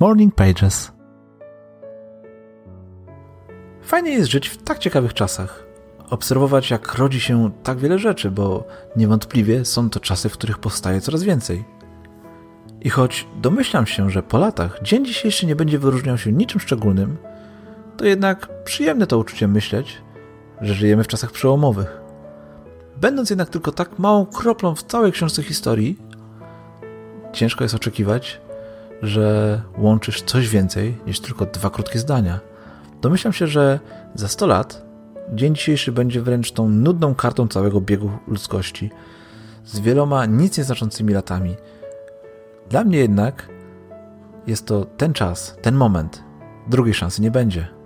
Morning Pages. Fajnie jest żyć w tak ciekawych czasach. Obserwować, jak rodzi się tak wiele rzeczy, bo niewątpliwie są to czasy, w których powstaje coraz więcej. I choć domyślam się, że po latach dzień dzisiejszy nie będzie wyróżniał się niczym szczególnym, to jednak przyjemne to uczucie myśleć, że żyjemy w czasach przełomowych. Będąc jednak tylko tak małą kroplą w całej książce historii, ciężko jest oczekiwać, że łączysz coś więcej niż tylko dwa krótkie zdania. Domyślam się, że za 100 lat dzień dzisiejszy będzie wręcz tą nudną kartą całego biegu ludzkości, z wieloma nic nieznaczącymi latami. Dla mnie jednak jest to ten czas, ten moment. Drugiej szansy nie będzie.